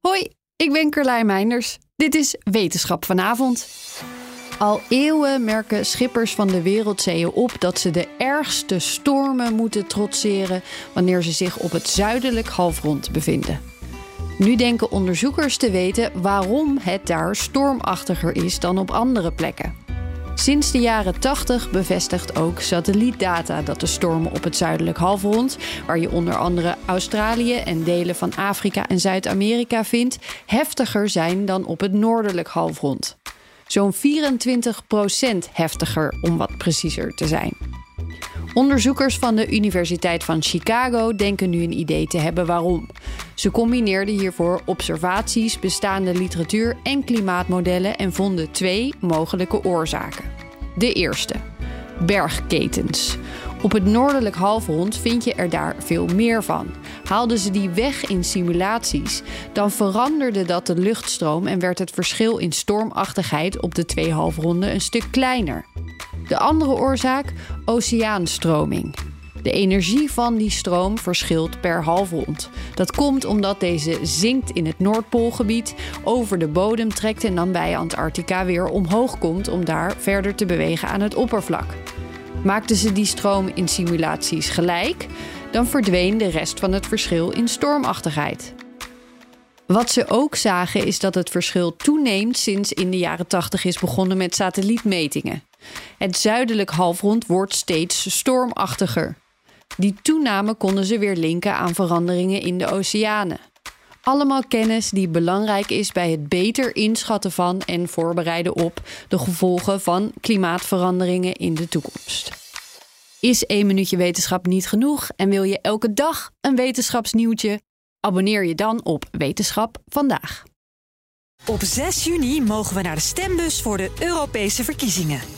Hoi, ik ben Carlijn Meinders. Dit is Wetenschap vanavond. Al eeuwen merken schippers van de wereldzeeën op dat ze de ergste stormen moeten trotseren wanneer ze zich op het zuidelijk halfrond bevinden. Nu denken onderzoekers te weten waarom het daar stormachtiger is dan op andere plekken. Sinds de jaren 80 bevestigt ook satellietdata dat de stormen op het zuidelijk halfrond, waar je onder andere Australië en delen van Afrika en Zuid-Amerika vindt, heftiger zijn dan op het noordelijk halfrond. Zo'n 24% heftiger om wat preciezer te zijn. Onderzoekers van de Universiteit van Chicago denken nu een idee te hebben waarom. Ze combineerden hiervoor observaties, bestaande literatuur en klimaatmodellen en vonden twee mogelijke oorzaken. De eerste: bergketens. Op het noordelijk halfrond vind je er daar veel meer van. Haalden ze die weg in simulaties, dan veranderde dat de luchtstroom en werd het verschil in stormachtigheid op de twee halfronden een stuk kleiner. De andere oorzaak: oceaanstroming. De energie van die stroom verschilt per halfrond. Dat komt omdat deze zinkt in het Noordpoolgebied, over de bodem trekt en dan bij Antarctica weer omhoog komt om daar verder te bewegen aan het oppervlak. Maakten ze die stroom in simulaties gelijk, dan verdween de rest van het verschil in stormachtigheid. Wat ze ook zagen is dat het verschil toeneemt sinds in de jaren 80 is begonnen met satellietmetingen. Het zuidelijk halfrond wordt steeds stormachtiger. Die toename konden ze weer linken aan veranderingen in de oceanen. Allemaal kennis die belangrijk is bij het beter inschatten van en voorbereiden op de gevolgen van klimaatveranderingen in de toekomst. Is één minuutje wetenschap niet genoeg en wil je elke dag een wetenschapsnieuwtje? Abonneer je dan op Wetenschap vandaag. Op 6 juni mogen we naar de stembus voor de Europese verkiezingen.